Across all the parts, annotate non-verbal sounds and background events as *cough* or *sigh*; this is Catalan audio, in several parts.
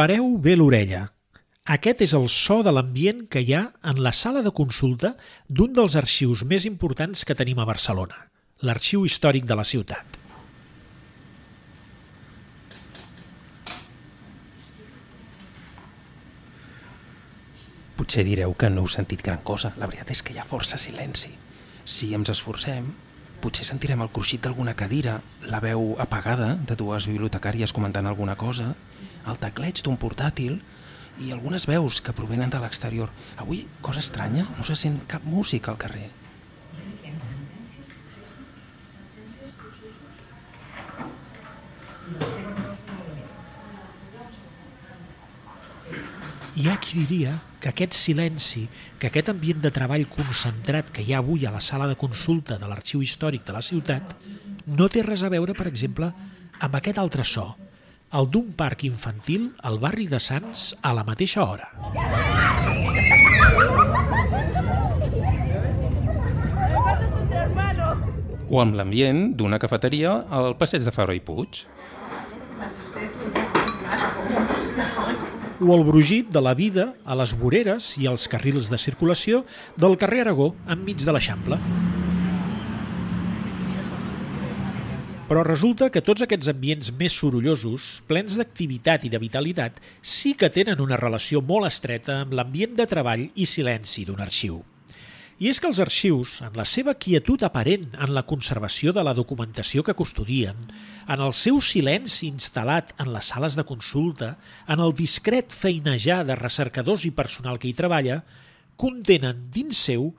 Pareu bé l'orella. Aquest és el so de l'ambient que hi ha en la sala de consulta d'un dels arxius més importants que tenim a Barcelona, l'Arxiu Històric de la ciutat. Potser direu que no heu sentit gran cosa. La veritat és que hi ha força silenci. Si ens esforcem, potser sentirem el cruixit d'alguna cadira, la veu apagada de dues bibliotecàries comentant alguna cosa, el tecleig d'un portàtil i algunes veus que provenen de l'exterior. Avui, cosa estranya, no se sent cap música al carrer. Hi ha qui diria que aquest silenci, que aquest ambient de treball concentrat que hi ha avui a la sala de consulta de l'Arxiu Històric de la ciutat no té res a veure, per exemple, amb aquest altre so, el d'un parc infantil al barri de Sants a la mateixa hora. O amb l'ambient d'una cafeteria al passeig de Faro i Puig. o el brugit de la vida a les voreres i als carrils de circulació del carrer Aragó enmig de l'Eixample. Però resulta que tots aquests ambients més sorollosos, plens d'activitat i de vitalitat, sí que tenen una relació molt estreta amb l'ambient de treball i silenci d'un arxiu. I és que els arxius, en la seva quietud aparent en la conservació de la documentació que custodien, en el seu silenci instal·lat en les sales de consulta, en el discret feinejar de recercadors i personal que hi treballa, contenen dins seu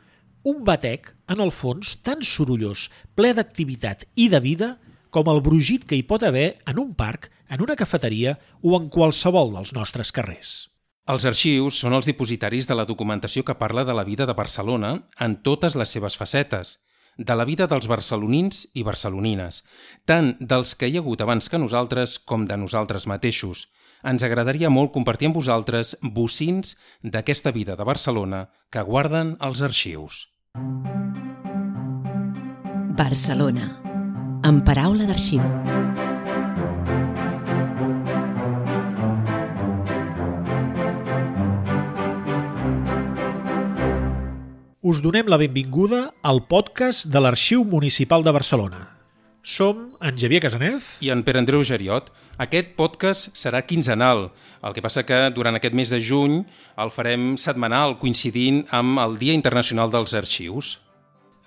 un batec, en el fons, tan sorollós, ple d'activitat i de vida, com el brugit que hi pot haver en un parc, en una cafeteria o en qualsevol dels nostres carrers. Els arxius són els dipositaris de la documentació que parla de la vida de Barcelona en totes les seves facetes, de la vida dels barcelonins i barcelonines, tant dels que hi ha hagut abans que nosaltres com de nosaltres mateixos. Ens agradaria molt compartir amb vosaltres bocins d'aquesta vida de Barcelona que guarden els arxius. Barcelona, en paraula d'arxiu. Us donem la benvinguda al podcast de l'Arxiu Municipal de Barcelona. Som en Javier Casanez i en Pere Andreu Geriot. Aquest podcast serà quinzenal, el que passa que durant aquest mes de juny el farem setmanal, coincidint amb el Dia Internacional dels Arxius.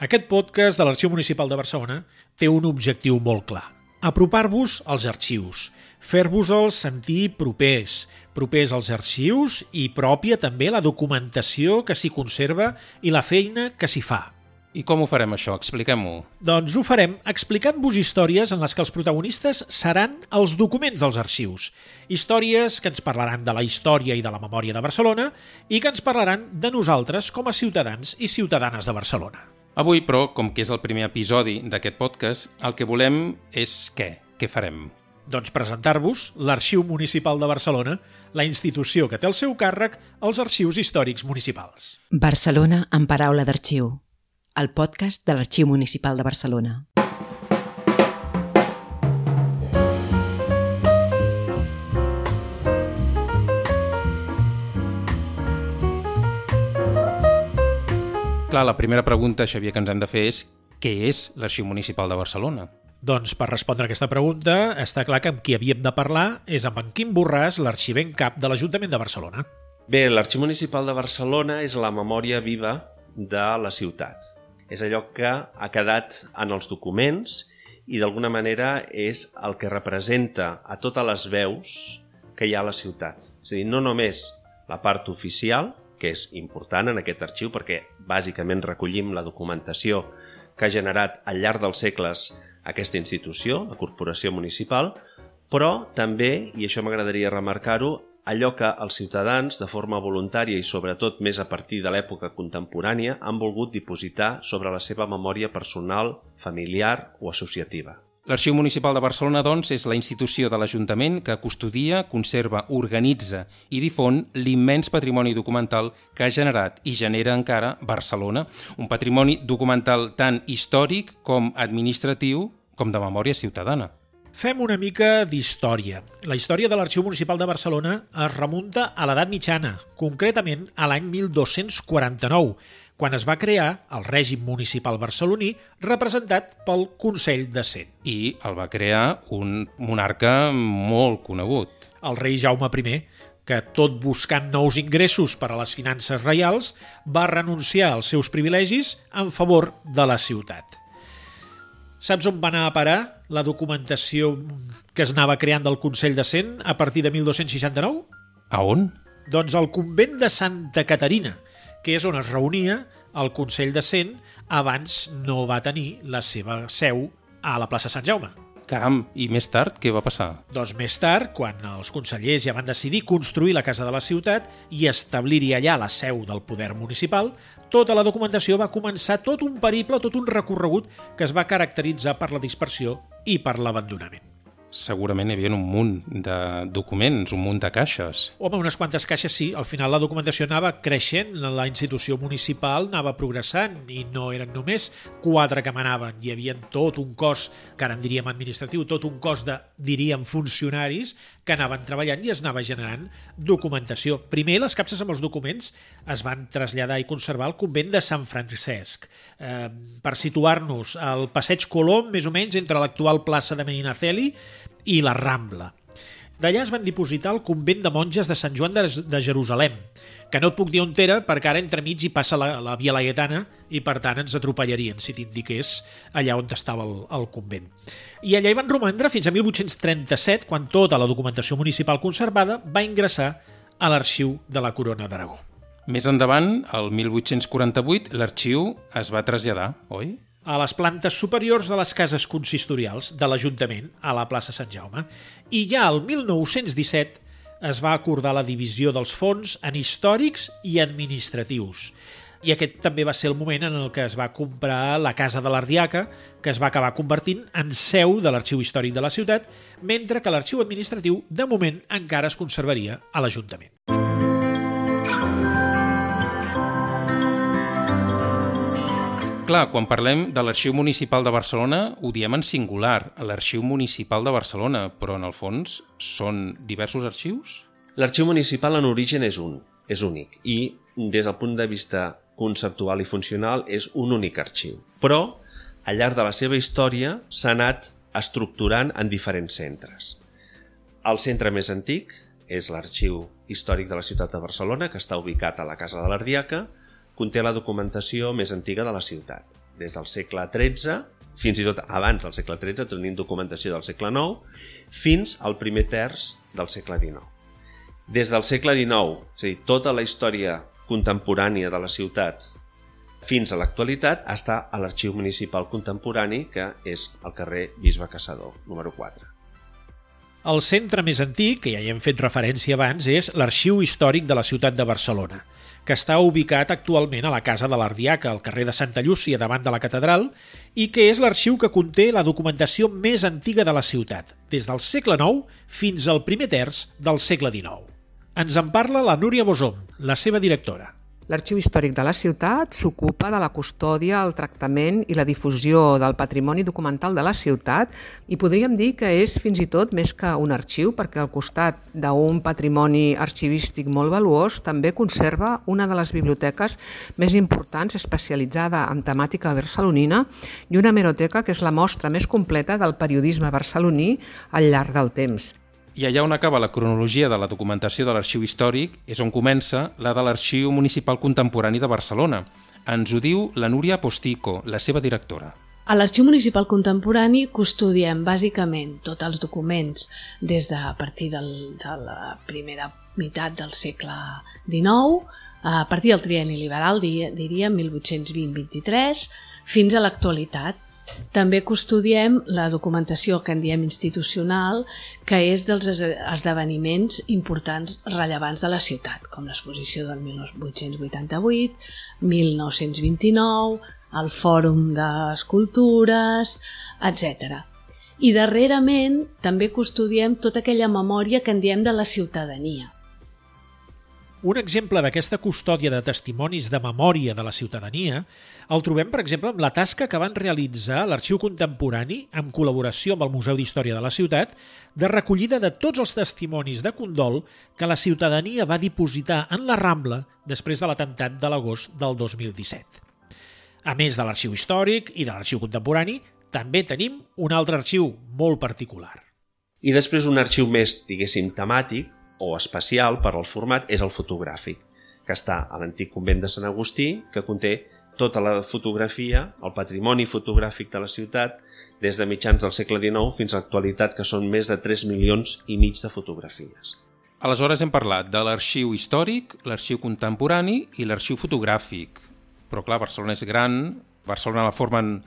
Aquest podcast de l'Arxiu Municipal de Barcelona té un objectiu molt clar. Apropar-vos als arxius, fer-vos-els sentir propers, propers als arxius i pròpia també la documentació que s'hi conserva i la feina que s'hi fa. I com ho farem això? Expliquem-ho. Doncs ho farem explicant-vos històries en les que els protagonistes seran els documents dels arxius. Històries que ens parlaran de la història i de la memòria de Barcelona i que ens parlaran de nosaltres com a ciutadans i ciutadanes de Barcelona. Avui, però, com que és el primer episodi d'aquest podcast, el que volem és què? Què farem? Doncs presentar-vos l'Arxiu Municipal de Barcelona, la institució que té el seu càrrec els arxius històrics municipals. Barcelona en paraula d'arxiu. El podcast de l'Arxiu Municipal de Barcelona. Clar, la primera pregunta, Xavier, que ens hem de fer és què és l'Arxiu Municipal de Barcelona? Doncs per respondre a aquesta pregunta, està clar que amb qui havíem de parlar és amb en Quim Borràs, l'arxiver en cap de l'Ajuntament de Barcelona. Bé, l'Arxiu Municipal de Barcelona és la memòria viva de la ciutat. És allò que ha quedat en els documents i d'alguna manera és el que representa a totes les veus que hi ha a la ciutat. És a dir, no només la part oficial, que és important en aquest arxiu perquè bàsicament recollim la documentació que ha generat al llarg dels segles aquesta institució, la Corporació Municipal, però també, i això m'agradaria remarcar-ho, allò que els ciutadans, de forma voluntària i sobretot més a partir de l'època contemporània, han volgut dipositar sobre la seva memòria personal, familiar o associativa. L'Arxiu Municipal de Barcelona, doncs, és la institució de l'Ajuntament que custodia, conserva, organitza i difon l'immens patrimoni documental que ha generat i genera encara Barcelona. Un patrimoni documental tant històric com administratiu com de memòria ciutadana. Fem una mica d'història. La història de l'Arxiu Municipal de Barcelona es remunta a l'edat mitjana, concretament a l'any 1249, quan es va crear el règim municipal barceloní representat pel Consell de Cent. I el va crear un monarca molt conegut. El rei Jaume I, que tot buscant nous ingressos per a les finances reials, va renunciar als seus privilegis en favor de la ciutat. Saps on va anar a parar la documentació que es anava creant del Consell de Cent a partir de 1269? A on? Doncs al convent de Santa Caterina, que és on es reunia el Consell de Cent abans no va tenir la seva seu a la plaça Sant Jaume. Caram, i més tard què va passar? Doncs més tard, quan els consellers ja van decidir construir la Casa de la Ciutat i establir-hi allà la seu del poder municipal, tota la documentació va començar tot un periple, tot un recorregut que es va caracteritzar per la dispersió i per l'abandonament segurament hi havia un munt de documents, un munt de caixes. Home, unes quantes caixes sí. Al final la documentació anava creixent, la institució municipal anava progressant i no eren només quatre que manaven. Hi havia tot un cos, que ara en diríem administratiu, tot un cos de, diríem, funcionaris que anaven treballant i es anava generant documentació. Primer, les capses amb els documents es van traslladar i conservar al convent de Sant Francesc. Eh, per situar-nos, al passeig Colom, més o menys, entre l'actual plaça de Medinaceli i la Rambla. D'allà es van dipositar al convent de monges de Sant Joan de, de Jerusalem, que no et puc dir on era perquè ara entremig hi passa la, la Via Laietana i per tant ens atropellarien si t'indiqués allà on estava el, el convent. I allà hi van romandre fins a 1837, quan tota la documentació municipal conservada va ingressar a l'arxiu de la Corona d'Aragó. Més endavant, el 1848, l'arxiu es va traslladar, oi? a les plantes superiors de les cases consistorials de l'Ajuntament a la plaça Sant Jaume i ja el 1917 es va acordar la divisió dels fons en històrics i administratius. I aquest també va ser el moment en el que es va comprar la Casa de l'Ardiaca, que es va acabar convertint en seu de l'Arxiu Històric de la ciutat, mentre que l'arxiu administratiu, de moment, encara es conservaria a l'Ajuntament. Clar, quan parlem de l'Arxiu Municipal de Barcelona, ho diem en singular, l'Arxiu Municipal de Barcelona, però en el fons són diversos arxius? L'arxiu municipal en origen és un, és únic, i des del punt de vista conceptual i funcional és un únic arxiu. Però, al llarg de la seva història, s'ha anat estructurant en diferents centres. El centre més antic és l'Arxiu Històric de la Ciutat de Barcelona, que està ubicat a la Casa de l'Ardiaca, conté la documentació més antiga de la ciutat. Des del segle XIII, fins i tot abans del segle XIII, tenim documentació del segle IX, fins al primer terç del segle XIX. Des del segle XIX, és a dir, tota la història contemporània de la ciutat fins a l'actualitat està a l'Arxiu Municipal Contemporani, que és al carrer Bisbe Caçador, número 4. El centre més antic, que ja hi hem fet referència abans, és l'Arxiu Històric de la ciutat de Barcelona, que està ubicat actualment a la Casa de l'Ardiaca, al carrer de Santa Llúcia, davant de la catedral, i que és l'arxiu que conté la documentació més antiga de la ciutat, des del segle IX fins al primer terç del segle XIX. Ens en parla la Núria Bosom, la seva directora. L'Arxiu Històric de la ciutat s'ocupa de la custòdia, el tractament i la difusió del patrimoni documental de la ciutat i podríem dir que és fins i tot més que un arxiu perquè al costat d'un patrimoni arxivístic molt valuós també conserva una de les biblioteques més importants especialitzada en temàtica barcelonina i una hemeroteca que és la mostra més completa del periodisme barceloní al llarg del temps. I allà on acaba la cronologia de la documentació de l'arxiu històric és on comença la de l'Arxiu Municipal Contemporani de Barcelona. Ens ho diu la Núria Postico, la seva directora. A l'Arxiu Municipal Contemporani custodiem bàsicament tots els documents des de a partir del, de la primera meitat del segle XIX, a partir del trienni liberal, diríem 1820-23, fins a l'actualitat, també custodiem la documentació que en diem institucional, que és dels esdeveniments importants rellevants de la ciutat, com l'exposició del 1888, 1929, el Fòrum d'Escultures, etc. I darrerament també custodiem tota aquella memòria que en diem de la ciutadania. Un exemple d'aquesta custòdia de testimonis de memòria de la ciutadania el trobem, per exemple, amb la tasca que van realitzar l'Arxiu Contemporani en col·laboració amb el Museu d'Història de la ciutat de recollida de tots els testimonis de condol que la ciutadania va dipositar en la Rambla després de l'atemptat de l'agost del 2017. A més de l'arxiu històric i de l'arxiu contemporani, també tenim un altre arxiu molt particular. I després un arxiu més, diguéssim, temàtic, o especial per al format és el fotogràfic, que està a l'antic convent de Sant Agustí, que conté tota la fotografia, el patrimoni fotogràfic de la ciutat, des de mitjans del segle XIX fins a l'actualitat, que són més de 3 milions i mig de fotografies. Aleshores hem parlat de l'arxiu històric, l'arxiu contemporani i l'arxiu fotogràfic. Però clar, Barcelona és gran, Barcelona la formen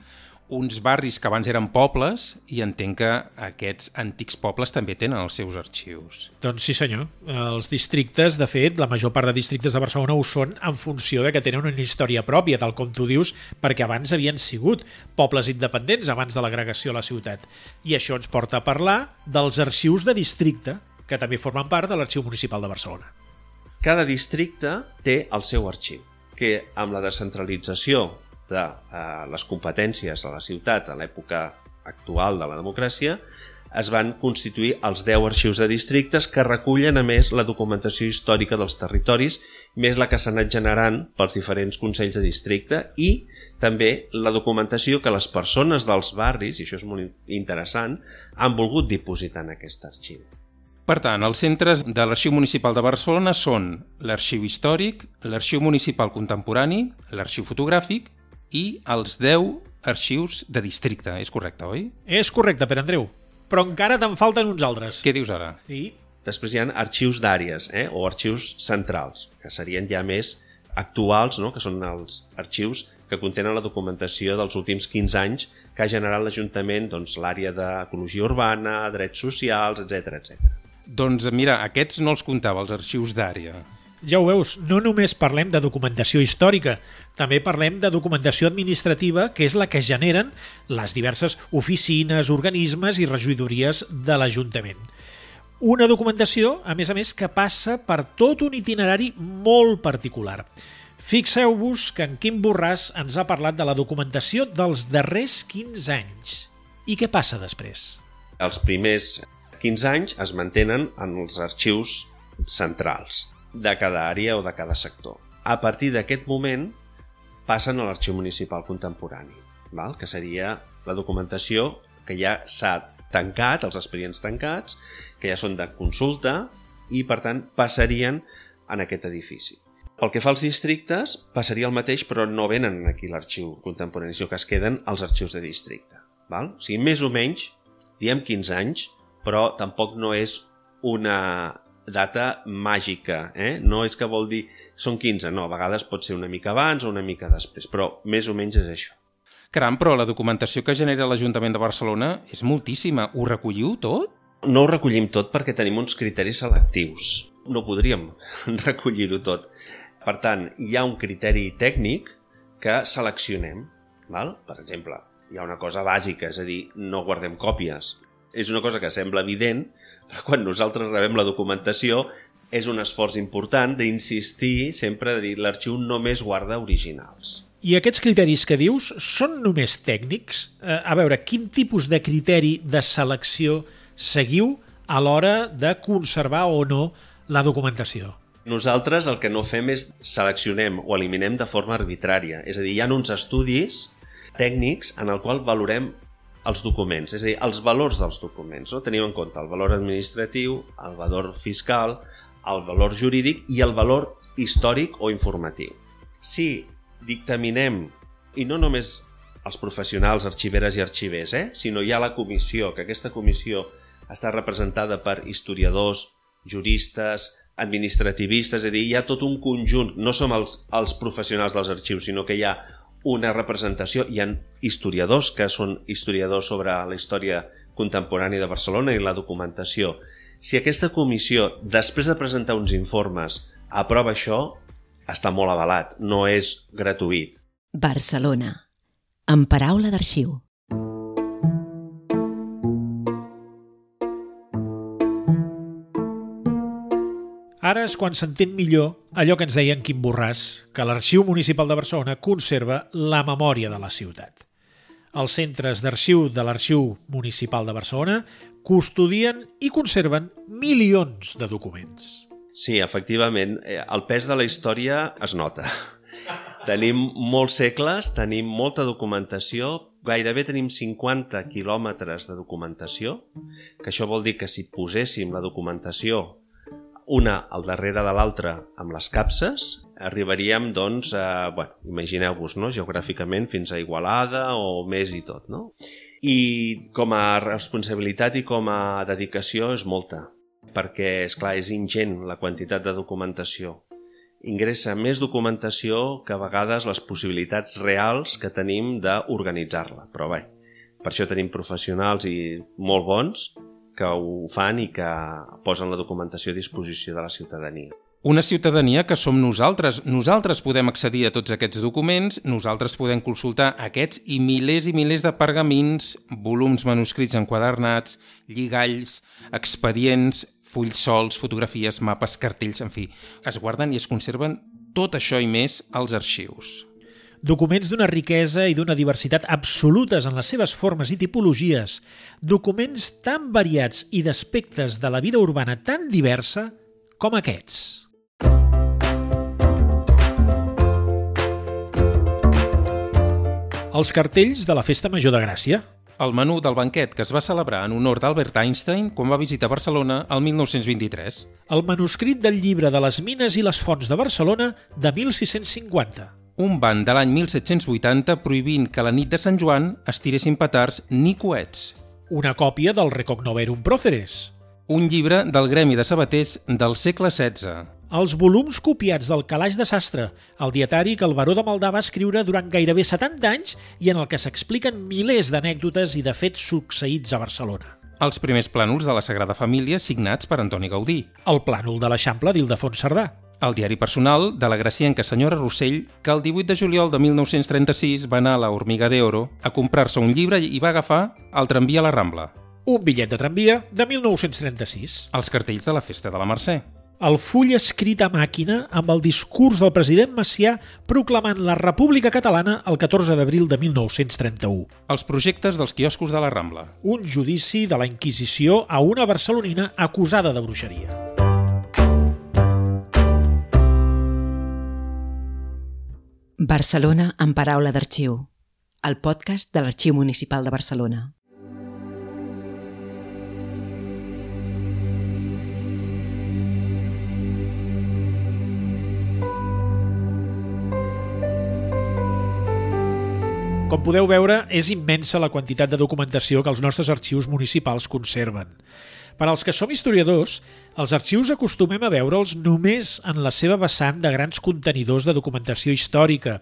uns barris que abans eren pobles i entenc que aquests antics pobles també tenen els seus arxius. Doncs sí senyor, els districtes, de fet, la major part de districtes de Barcelona ho són en funció de que tenen una història pròpia, tal com tu dius, perquè abans havien sigut pobles independents abans de l'agregació a la ciutat. I això ens porta a parlar dels arxius de districte, que també formen part de l'Arxiu Municipal de Barcelona. Cada districte té el seu arxiu, que amb la descentralització de eh, les competències de la ciutat a l'època actual de la democràcia, es van constituir els 10 arxius de districtes que recullen, a més, la documentació històrica dels territoris, més la que s'ha anat generant pels diferents consells de districte i també la documentació que les persones dels barris, i això és molt interessant, han volgut dipositar en aquest arxiu. Per tant, els centres de l'Arxiu Municipal de Barcelona són l'Arxiu Històric, l'Arxiu Municipal Contemporani, l'Arxiu Fotogràfic i els 10 arxius de districte, és correcte, oi? És correcte, Pere Andreu, però encara te'n falten uns altres. Què dius ara? I Després hi ha arxius d'àrees eh? o arxius centrals, que serien ja més actuals, no? que són els arxius que contenen la documentació dels últims 15 anys que ha generat l'Ajuntament doncs, l'àrea d'ecologia urbana, drets socials, etc etc. Doncs mira, aquests no els comptava, els arxius d'àrea. Ja ho veus, no només parlem de documentació històrica, també parlem de documentació administrativa, que és la que generen les diverses oficines, organismes i regidories de l'Ajuntament. Una documentació, a més a més, que passa per tot un itinerari molt particular. Fixeu-vos que en Quim Borràs ens ha parlat de la documentació dels darrers 15 anys. I què passa després? Els primers 15 anys es mantenen en els arxius centrals de cada àrea o de cada sector. A partir d'aquest moment passen a l'arxiu municipal contemporani, val? que seria la documentació que ja s'ha tancat, els expedients tancats, que ja són de consulta i, per tant, passarien en aquest edifici. Pel que fa als districtes, passaria el mateix, però no venen aquí l'arxiu contemporani, sinó que es queden els arxius de districte. Val? O sigui, més o menys, diem 15 anys, però tampoc no és una data màgica, eh? no és que vol dir són 15, no, a vegades pot ser una mica abans o una mica després, però més o menys és això. Caram, però la documentació que genera l'Ajuntament de Barcelona és moltíssima. Ho recolliu tot? No ho recollim tot perquè tenim uns criteris selectius. No podríem *laughs* recollir-ho tot. Per tant, hi ha un criteri tècnic que seleccionem. Val? Per exemple, hi ha una cosa bàsica, és a dir, no guardem còpies. És una cosa que sembla evident, quan nosaltres rebem la documentació és un esforç important d'insistir sempre de dir l'arxiu només guarda originals. I aquests criteris que dius són només tècnics? Eh, a veure, quin tipus de criteri de selecció seguiu a l'hora de conservar o no la documentació? Nosaltres el que no fem és seleccionem o eliminem de forma arbitrària. És a dir, hi ha uns estudis tècnics en el qual valorem els documents, és a dir, els valors dels documents. No? Tenim en compte el valor administratiu, el valor fiscal, el valor jurídic i el valor històric o informatiu. Si dictaminem, i no només els professionals, arxiveres i arxivers, eh? sinó hi ha la comissió, que aquesta comissió està representada per historiadors, juristes, administrativistes, és a dir, hi ha tot un conjunt, no som els, els professionals dels arxius, sinó que hi ha una representació. Hi ha historiadors que són historiadors sobre la història contemporània de Barcelona i la documentació. Si aquesta comissió, després de presentar uns informes, aprova això, està molt avalat, no és gratuït. Barcelona, en paraula d'arxiu. Ara és quan s'entén millor allò que ens deia en Quim Borràs, que l'Arxiu Municipal de Barcelona conserva la memòria de la ciutat. Els centres d'arxiu de l'Arxiu Municipal de Barcelona custodien i conserven milions de documents. Sí, efectivament, eh, el pes de la història es nota. Tenim molts segles, tenim molta documentació, gairebé tenim 50 quilòmetres de documentació, que això vol dir que si poséssim la documentació una al darrere de l'altra amb les capses, arribaríem, doncs, a, bueno, imagineu-vos, no?, geogràficament fins a Igualada o més i tot, no? I com a responsabilitat i com a dedicació és molta, perquè, és clar és ingent la quantitat de documentació ingressa més documentació que a vegades les possibilitats reals que tenim d'organitzar-la. Però bé, per això tenim professionals i molt bons que ho fan i que posen la documentació a disposició de la ciutadania. Una ciutadania que som nosaltres. Nosaltres podem accedir a tots aquests documents, nosaltres podem consultar aquests i milers i milers de pergamins, volums manuscrits enquadernats, lligalls, expedients, fulls sols, fotografies, mapes, cartells, en fi, es guarden i es conserven tot això i més als arxius. Documents d'una riquesa i d'una diversitat absolutes en les seves formes i tipologies, documents tan variats i d'aspectes de la vida urbana tan diversa com aquests. Els cartells de la Festa Major de Gràcia, el menú del banquet que es va celebrar en honor d'Albert Einstein quan va visitar Barcelona el 1923. El manuscrit del llibre de les mines i les fonts de Barcelona de 1650. Un ban de l'any 1780 prohibint que la nit de Sant Joan es tiressin petards ni coets. Una còpia del Recognoverum Proceres. Un llibre del Gremi de Sabaters del segle XVI els volums copiats del Calaix de Sastre, el dietari que el baró de Maldà va escriure durant gairebé 70 anys i en el que s'expliquen milers d'anècdotes i de fets succeïts a Barcelona. Els primers plànols de la Sagrada Família signats per Antoni Gaudí. El plànol de l'Eixample d'Ildefons Cerdà. El diari personal de la gracienca senyora Rossell, que el 18 de juliol de 1936 va anar a la Hormiga d'Oro a comprar-se un llibre i va agafar el tramvia a la Rambla. Un bitllet de tramvia de 1936. Els cartells de la Festa de la Mercè el full escrit a màquina amb el discurs del president Macià proclamant la República Catalana el 14 d'abril de 1931. Els projectes dels quioscos de la Rambla. Un judici de la Inquisició a una barcelonina acusada de bruixeria. Barcelona en paraula d'arxiu. El podcast de l'Arxiu Municipal de Barcelona. Com podeu veure, és immensa la quantitat de documentació que els nostres arxius municipals conserven. Per als que som historiadors, els arxius acostumem a veure'ls només en la seva vessant de grans contenidors de documentació històrica,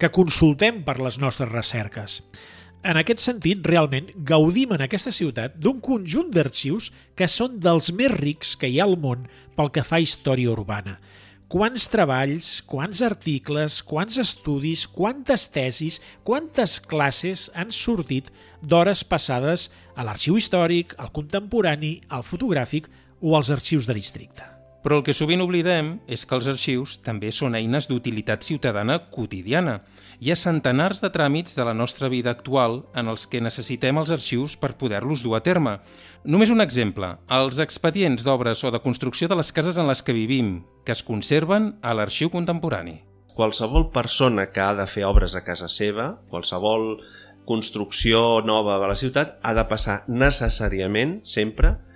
que consultem per les nostres recerques. En aquest sentit, realment, gaudim en aquesta ciutat d'un conjunt d'arxius que són dels més rics que hi ha al món pel que fa a història urbana – quants treballs, quants articles, quants estudis, quantes tesis, quantes classes han sortit d'hores passades a l'arxiu històric, al contemporani, al fotogràfic o als arxius de districte. Però el que sovint oblidem és que els arxius també són eines d'utilitat ciutadana quotidiana. Hi ha centenars de tràmits de la nostra vida actual en els que necessitem els arxius per poder-los dur a terme. Només un exemple, els expedients d'obres o de construcció de les cases en les que vivim, que es conserven a l'arxiu contemporani. Qualsevol persona que ha de fer obres a casa seva, qualsevol construcció nova de la ciutat, ha de passar necessàriament, sempre, per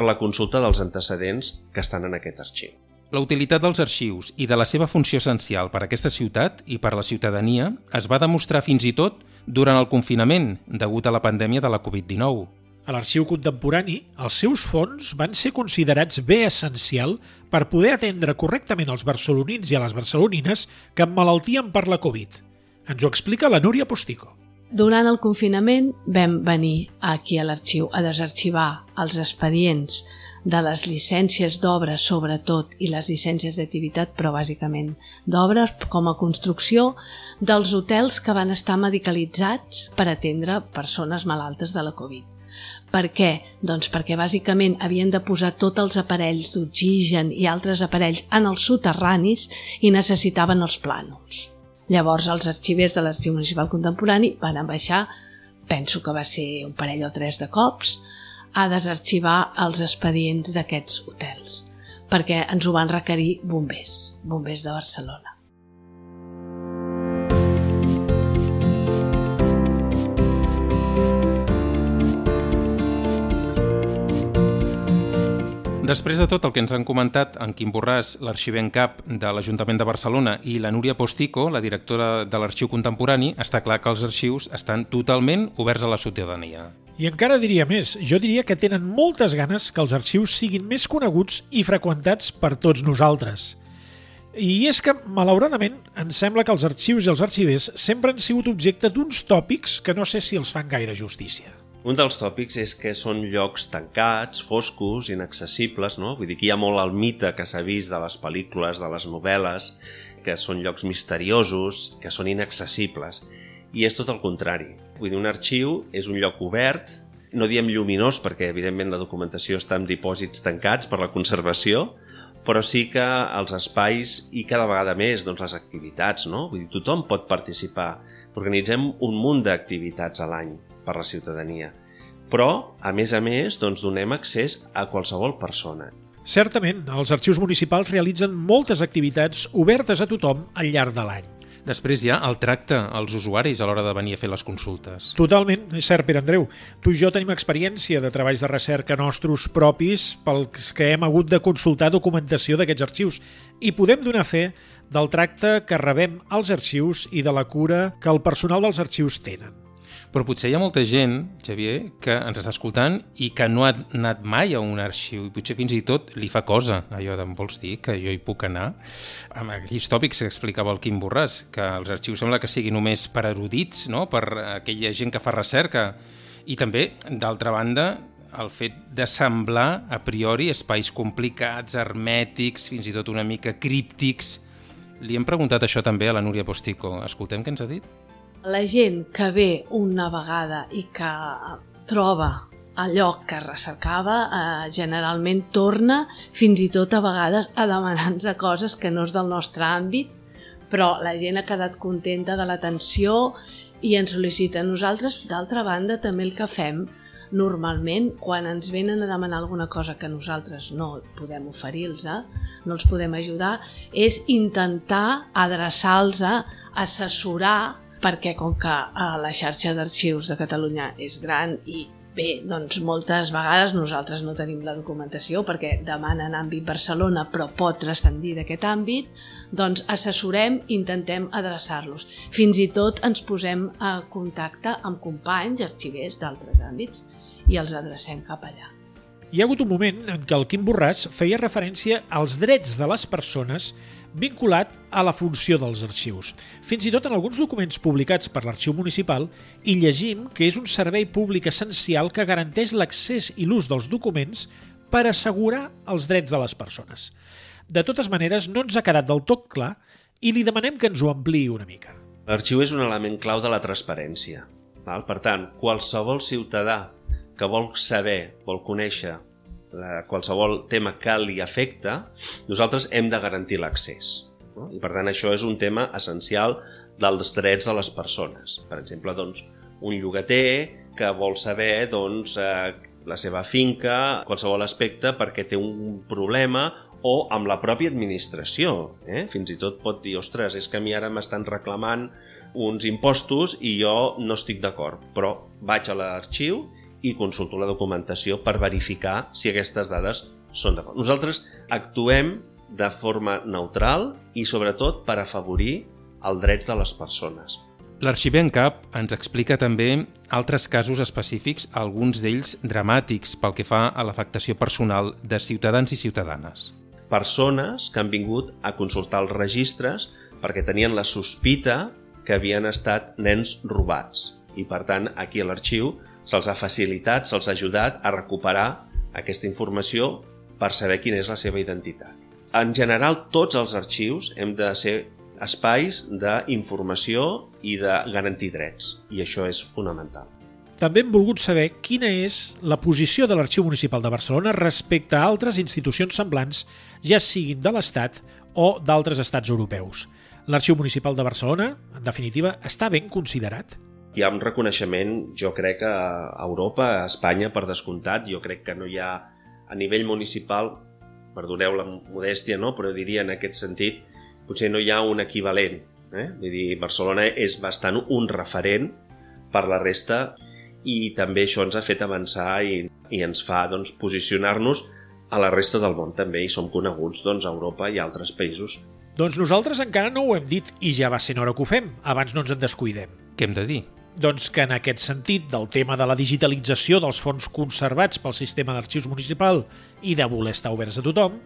la consulta dels antecedents que estan en aquest arxiu. La utilitat dels arxius i de la seva funció essencial per a aquesta ciutat i per a la ciutadania es va demostrar fins i tot durant el confinament degut a la pandèmia de la Covid-19. A l'arxiu contemporani, els seus fons van ser considerats bé essencial per poder atendre correctament els barcelonins i a les barcelonines que emmalaltien per la Covid. Ens ho explica la Núria Postico. Durant el confinament vam venir aquí a l'arxiu a desarxivar els expedients de les llicències d'obra sobretot i les llicències d'activitat, però bàsicament d'obres com a construcció dels hotels que van estar medicalitzats per atendre persones malaltes de la Covid. Per què? Doncs perquè bàsicament havien de posar tots els aparells d'oxigen i altres aparells en els soterranis i necessitaven els plànols. Llavors els arxivers de l'Arxiu Municipal Contemporani van baixar, penso que va ser un parell o tres de cops, a desarxivar els expedients d'aquests hotels, perquè ens ho van requerir bombers, bombers de Barcelona. Després de tot el que ens han comentat en Quim Borràs, l'arxiver en cap de l'Ajuntament de Barcelona, i la Núria Postico, la directora de l'Arxiu Contemporani, està clar que els arxius estan totalment oberts a la ciutadania. I encara diria més, jo diria que tenen moltes ganes que els arxius siguin més coneguts i freqüentats per tots nosaltres. I és que, malauradament, em sembla que els arxius i els arxivers sempre han sigut objecte d'uns tòpics que no sé si els fan gaire justícia. Un dels tòpics és que són llocs tancats, foscos, inaccessibles, no? Vull dir que hi ha molt el mite que s'ha vist de les pel·lícules, de les novel·les, que són llocs misteriosos, que són inaccessibles. I és tot el contrari. Vull dir, un arxiu és un lloc obert, no diem lluminós perquè evidentment la documentació està en dipòsits tancats per la conservació, però sí que els espais i cada vegada més doncs, les activitats, no? Vull dir, tothom pot participar. Organitzem un munt d'activitats a l'any per la ciutadania. Però, a més a més, doncs, donem accés a qualsevol persona. Certament, els arxius municipals realitzen moltes activitats obertes a tothom al llarg de l'any. Després hi ha el tracte als usuaris a l'hora de venir a fer les consultes. Totalment, és cert, Pere Andreu. Tu i jo tenim experiència de treballs de recerca nostres propis pels que hem hagut de consultar documentació d'aquests arxius i podem donar fe del tracte que rebem als arxius i de la cura que el personal dels arxius tenen. Però potser hi ha molta gent, Xavier, que ens està escoltant i que no ha anat mai a un arxiu i potser fins i tot li fa cosa allò de vols dir que jo hi puc anar. Amb aquells tòpics que explicava el Quim Borràs, que els arxius sembla que siguin només per erudits, no? per aquella gent que fa recerca. I també, d'altra banda, el fet d'assemblar a priori espais complicats, hermètics, fins i tot una mica críptics. Li hem preguntat això també a la Núria Postico. Escoltem què ens ha dit? La gent que ve una vegada i que troba el lloc que recercava eh, generalment torna fins i tot a vegades a demanar-nos coses que no és del nostre àmbit però la gent ha quedat contenta de l'atenció i ens sol·licita nosaltres. D'altra banda, també el que fem normalment, quan ens venen a demanar alguna cosa que nosaltres no podem oferir-los, eh, no els podem ajudar, és intentar adreçar-los assessorar perquè com que eh, la xarxa d'arxius de Catalunya és gran i bé, doncs moltes vegades nosaltres no tenim la documentació perquè demanen àmbit Barcelona però pot transcendir d'aquest àmbit, doncs assessorem, intentem adreçar-los. Fins i tot ens posem a contacte amb companys, arxivers d'altres àmbits i els adrecem cap allà. Hi ha hagut un moment en què el Quim Borràs feia referència als drets de les persones vinculat a la funció dels arxius. Fins i tot en alguns documents publicats per l'Arxiu Municipal hi llegim que és un servei públic essencial que garanteix l'accés i l'ús dels documents per assegurar els drets de les persones. De totes maneres, no ens ha quedat del tot clar i li demanem que ens ho ampliï una mica. L'arxiu és un element clau de la transparència. Val? Per tant, qualsevol ciutadà que vol saber, vol conèixer la, qualsevol tema que li afecta, nosaltres hem de garantir l'accés. No? I per tant això és un tema essencial dels drets de les persones. Per exemple, doncs, un llogater que vol saber doncs, eh, la seva finca, qualsevol aspecte perquè té un problema o amb la pròpia administració. Eh? Fins i tot pot dir, ostres, és que a mi ara m'estan reclamant uns impostos i jo no estic d'acord, però vaig a l'arxiu i consulto la documentació per verificar si aquestes dades són d'acord. Nosaltres actuem de forma neutral i sobretot per afavorir els drets de les persones. L'arxiver en cap ens explica també altres casos específics, alguns d'ells dramàtics pel que fa a l'afectació personal de ciutadans i ciutadanes. Persones que han vingut a consultar els registres perquè tenien la sospita que havien estat nens robats. I per tant, aquí a l'arxiu se'ls ha facilitat, se'ls ha ajudat a recuperar aquesta informació per saber quina és la seva identitat. En general, tots els arxius hem de ser espais d'informació i de garantir drets, i això és fonamental. també hem volgut saber quina és la posició de l'Arxiu Municipal de Barcelona respecte a altres institucions semblants, ja siguin de l'Estat o d'altres estats europeus. L'Arxiu Municipal de Barcelona, en definitiva, està ben considerat? Hi ha un reconeixement, jo crec, a Europa, a Espanya, per descomptat. Jo crec que no hi ha, a nivell municipal, perdoneu la modèstia, no? però diria en aquest sentit, potser no hi ha un equivalent. Eh? Vull dir, Barcelona és bastant un referent per la resta i també això ens ha fet avançar i, i ens fa doncs, posicionar-nos a la resta del món també i som coneguts doncs, a Europa i a altres països. Doncs nosaltres encara no ho hem dit i ja va ser hora que ho fem, abans no ens en descuidem. Què hem de dir? Doncs que en aquest sentit del tema de la digitalització dels fons conservats pel sistema d'arxius municipal i de voler estar oberts a tothom,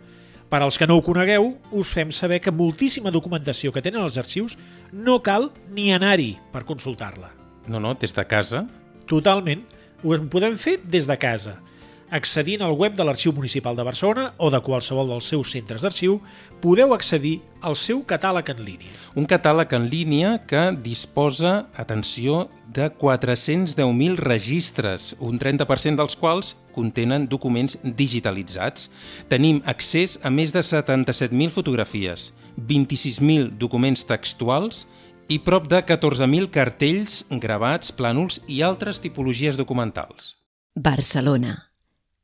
per als que no ho conegueu, us fem saber que moltíssima documentació que tenen els arxius no cal ni anar-hi per consultar-la. No, no, des de casa Totalment. Ho podem fer des de casa, accedint al web de l'Arxiu Municipal de Barcelona o de qualsevol dels seus centres d'arxiu, podeu accedir al seu catàleg en línia. Un catàleg en línia que disposa, atenció, de 410.000 registres, un 30% dels quals contenen documents digitalitzats. Tenim accés a més de 77.000 fotografies, 26.000 documents textuals i prop de 14.000 cartells, gravats, plànols i altres tipologies documentals. Barcelona.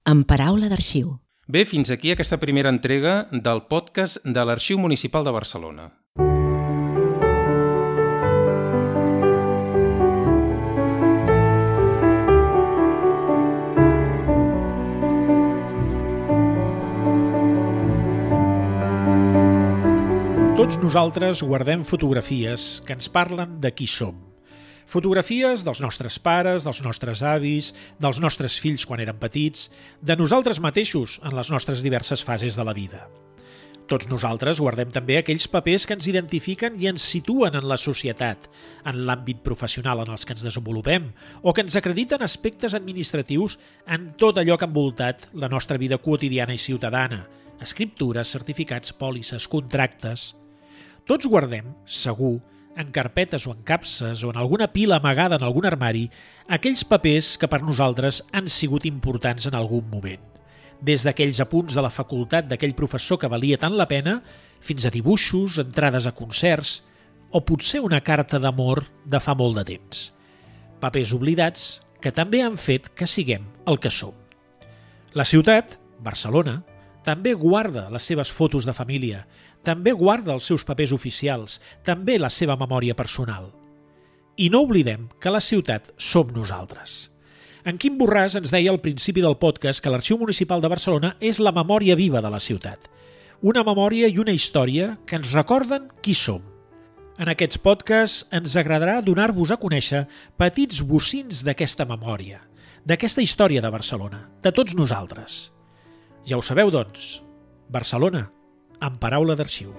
En paraula d'arxiu. Bé, fins aquí aquesta primera entrega del podcast de l'Arxiu Municipal de Barcelona. Tots nosaltres guardem fotografies que ens parlen de qui som. Fotografies dels nostres pares, dels nostres avis, dels nostres fills quan eren petits, de nosaltres mateixos en les nostres diverses fases de la vida. Tots nosaltres guardem també aquells papers que ens identifiquen i ens situen en la societat, en l'àmbit professional en els que ens desenvolupem, o que ens acrediten aspectes administratius en tot allò que ha envoltat la nostra vida quotidiana i ciutadana, escriptures, certificats, pòlisses, contractes... Tots guardem, segur, en carpetes o en capses o en alguna pila amagada en algun armari, aquells papers que per nosaltres han sigut importants en algun moment. Des d'aquells apunts de la facultat d'aquell professor que valia tant la pena, fins a dibuixos, entrades a concerts o potser una carta d'amor de fa molt de temps. Papers oblidats que també han fet que siguem el que som. La ciutat, Barcelona, també guarda les seves fotos de família, també guarda els seus papers oficials, també la seva memòria personal. I no oblidem que la ciutat som nosaltres. En Quim Borràs ens deia al principi del podcast que l'Arxiu Municipal de Barcelona és la memòria viva de la ciutat. Una memòria i una història que ens recorden qui som. En aquests podcasts ens agradarà donar-vos a conèixer petits bocins d'aquesta memòria, d'aquesta història de Barcelona, de tots nosaltres. Ja ho sabeu, doncs, Barcelona, en paraula d'arxiu.